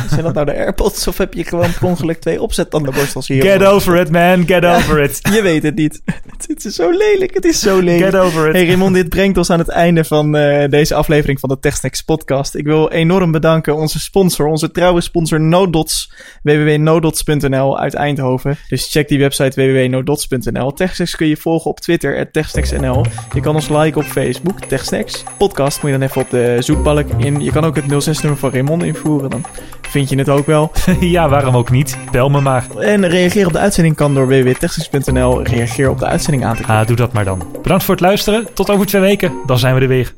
Zijn dat nou de AirPods of heb je gewoon per ongeluk twee opzettandenborstels hier? Get over it, man. Get over it. Je weet het niet. Het is zo lelijk. Het is zo lelijk. Get over it. Hey Raymond, dit brengt ons aan het einde van uh, deze aflevering van de TechSnacks podcast. Ik wil enorm bedanken onze sponsor, onze trouwe sponsor NoDots, www.nodots.nl uit Eindhoven. Dus check die website www.nodots.nl. TechSnacks kun je volgen op Twitter, at TechSnacksNL. Je kan ons liken op Facebook, TechSnacks. Podcast moet je dan even op de zoekbalk in. Je kan ook het 06-nummer van Raymond invoeren, dan vind je het ook wel. ja, waarom ook niet? Bel me maar. En reageer op de uitzending kan door www.techsnacks.nl. Reageer op de uitzending aan te klikken. Ah, doe dat maar dan. Bedankt voor het luisteren. Tot over twee weken. Dan zijn we er weer.